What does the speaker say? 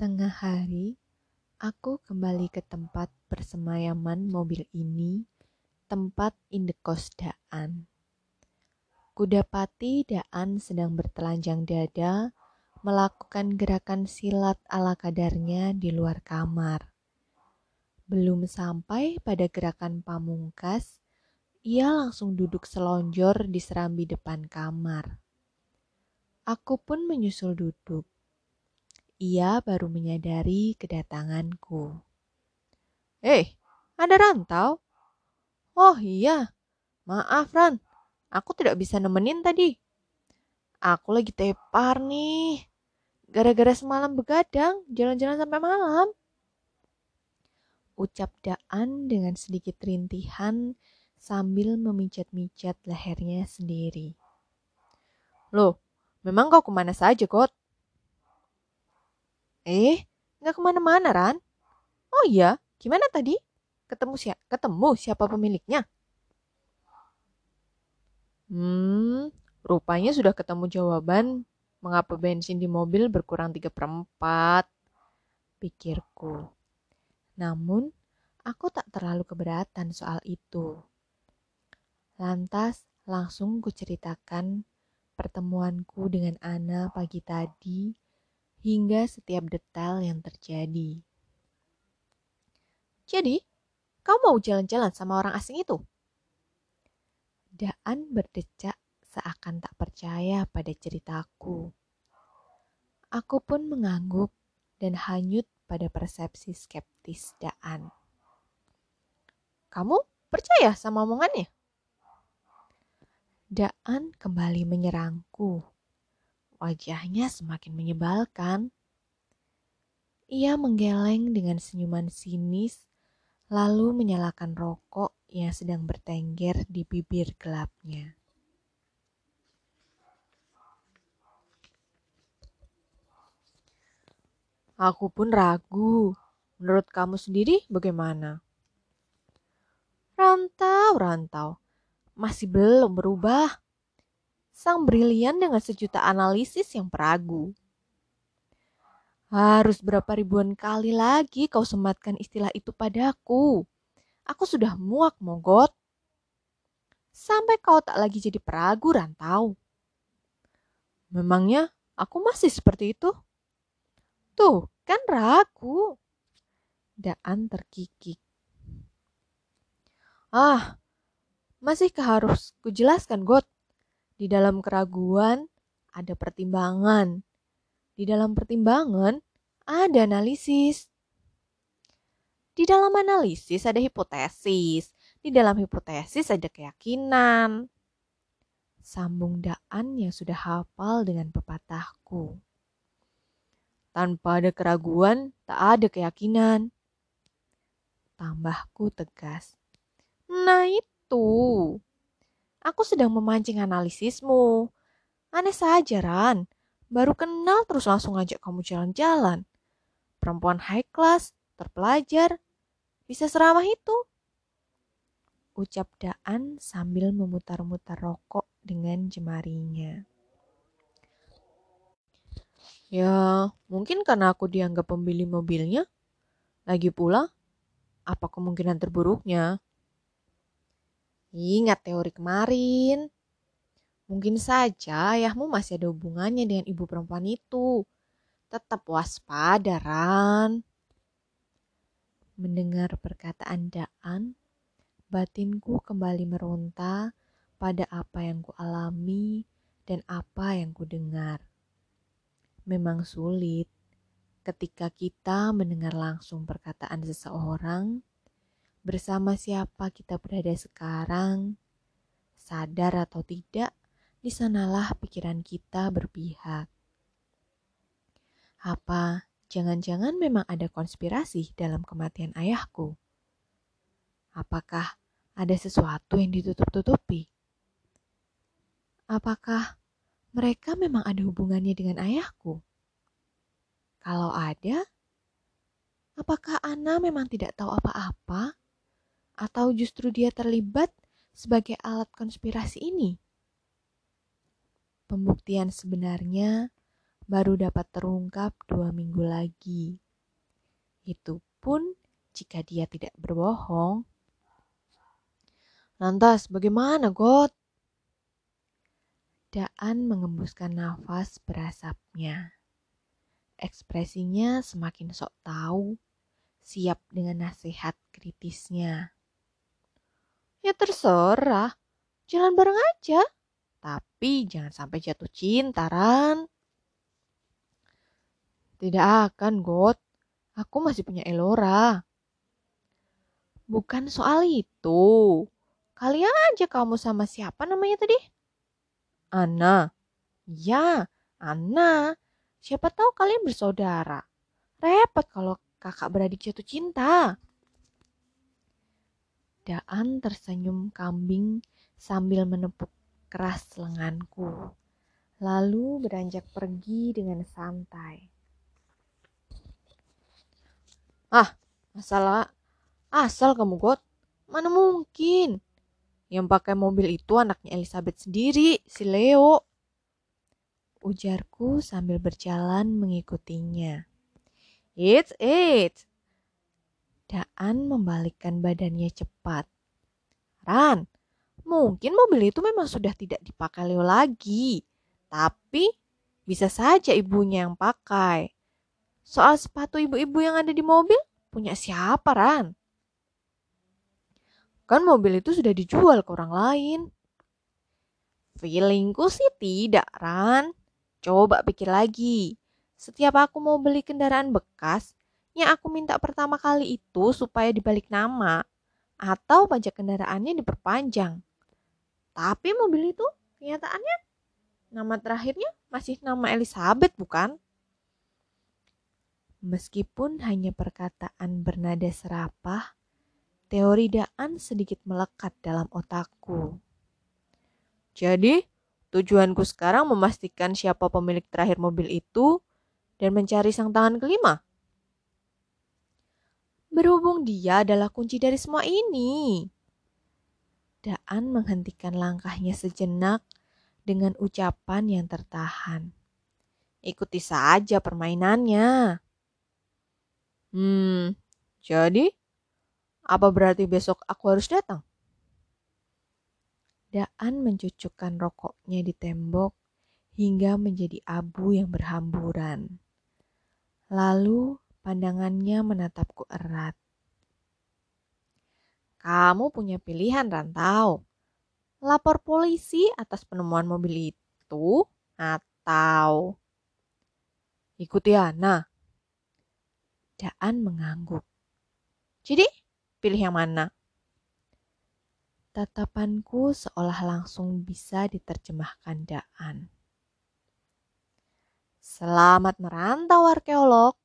Tengah hari, aku kembali ke tempat persemayaman mobil ini, tempat indekos Daan. Kudapati Daan sedang bertelanjang dada, melakukan gerakan silat ala kadarnya di luar kamar. Belum sampai pada gerakan pamungkas, ia langsung duduk selonjor di serambi depan kamar. Aku pun menyusul duduk ia baru menyadari kedatanganku. Eh, ada rantau? Oh iya, maaf Ran, aku tidak bisa nemenin tadi. Aku lagi tepar nih, gara-gara semalam begadang, jalan-jalan sampai malam. Ucap Daan dengan sedikit rintihan sambil memijat-mijat lehernya sendiri. Loh, memang kau ke mana saja, Kot? Eh, nggak ke mana-mana, Ran. Oh iya, gimana tadi? Ketemu siapa? Ketemu siapa pemiliknya? Hmm, rupanya sudah ketemu jawaban mengapa bensin di mobil berkurang tiga perempat. Pikirku. Namun, aku tak terlalu keberatan soal itu. Lantas, langsung kuceritakan pertemuanku dengan Ana pagi tadi hingga setiap detail yang terjadi. Jadi, kau mau jalan-jalan sama orang asing itu? Daan berdecak seakan tak percaya pada ceritaku. Aku pun mengangguk dan hanyut pada persepsi skeptis Daan. Kamu percaya sama omongannya? Daan kembali menyerangku. Wajahnya semakin menyebalkan. Ia menggeleng dengan senyuman sinis, lalu menyalakan rokok yang sedang bertengger di bibir gelapnya. Aku pun ragu. Menurut kamu sendiri bagaimana? Rantau, rantau. Masih belum berubah sang brilian dengan sejuta analisis yang peragu. Harus berapa ribuan kali lagi kau sematkan istilah itu padaku. Aku sudah muak, Mogot. Sampai kau tak lagi jadi peragu rantau. Memangnya aku masih seperti itu? Tuh, kan ragu. Daan terkikik. Ah, masihkah harus kujelaskan, Got? Di dalam keraguan ada pertimbangan. Di dalam pertimbangan ada analisis. Di dalam analisis ada hipotesis. Di dalam hipotesis ada keyakinan. Sambung Daan yang sudah hafal dengan pepatahku. Tanpa ada keraguan, tak ada keyakinan. Tambahku tegas. Nah itu. Aku sedang memancing analisismu. Aneh saja, Ran. Baru kenal terus langsung ngajak kamu jalan-jalan. Perempuan high class, terpelajar, bisa seramah itu. Ucap Daan sambil memutar-mutar rokok dengan jemarinya. Ya, mungkin karena aku dianggap pembeli mobilnya. Lagi pula, apa kemungkinan terburuknya? Ingat teori kemarin. Mungkin saja ayahmu masih ada hubungannya dengan ibu perempuan itu. Tetap waspada, Ran. Mendengar perkataan Daan, batinku kembali meronta pada apa yang kualami dan apa yang kudengar. Memang sulit ketika kita mendengar langsung perkataan seseorang bersama siapa kita berada sekarang, sadar atau tidak, di sanalah pikiran kita berpihak. Apa jangan-jangan memang ada konspirasi dalam kematian ayahku? Apakah ada sesuatu yang ditutup-tutupi? Apakah mereka memang ada hubungannya dengan ayahku? Kalau ada, apakah Ana memang tidak tahu apa-apa? Atau justru dia terlibat sebagai alat konspirasi ini? Pembuktian sebenarnya baru dapat terungkap dua minggu lagi. Itu pun jika dia tidak berbohong. Lantas bagaimana, God? Daan mengembuskan nafas berasapnya. Ekspresinya semakin sok tahu, siap dengan nasihat kritisnya. Ya terserah, jalan bareng aja. Tapi jangan sampai jatuh cinta, Ran. Tidak akan, God. Aku masih punya Elora. Bukan soal itu. Kali aja kamu sama siapa namanya tadi? Ana. Ya, Ana. Siapa tahu kalian bersaudara. Repot kalau kakak beradik jatuh cinta. Daan tersenyum kambing sambil menepuk keras lenganku. Lalu beranjak pergi dengan santai. Ah, masalah asal kamu got. Mana mungkin? Yang pakai mobil itu anaknya Elizabeth sendiri, si Leo. Ujarku sambil berjalan mengikutinya. It's it. Daan membalikkan badannya cepat. Ran, mungkin mobil itu memang sudah tidak dipakai Leo lagi. Tapi bisa saja ibunya yang pakai. Soal sepatu ibu-ibu yang ada di mobil, punya siapa Ran? Kan mobil itu sudah dijual ke orang lain. Feelingku sih tidak, Ran. Coba pikir lagi. Setiap aku mau beli kendaraan bekas, yang aku minta pertama kali itu supaya dibalik nama atau pajak kendaraannya diperpanjang. Tapi mobil itu kenyataannya nama terakhirnya masih nama Elizabeth bukan? Meskipun hanya perkataan bernada serapah, Teori Daan sedikit melekat dalam otakku. Jadi, tujuanku sekarang memastikan siapa pemilik terakhir mobil itu dan mencari sang tangan kelima. Berhubung dia adalah kunci dari semua ini. Daan menghentikan langkahnya sejenak dengan ucapan yang tertahan. Ikuti saja permainannya. Hmm, jadi apa berarti besok aku harus datang? Daan mencucukkan rokoknya di tembok hingga menjadi abu yang berhamburan. Lalu pandangannya menatapku erat. Kamu punya pilihan rantau. Lapor polisi atas penemuan mobil itu atau ikuti Ana. Daan mengangguk. Jadi Pilih yang mana? Tatapanku seolah langsung bisa diterjemahkan Daan. Selamat merantau arkeolog.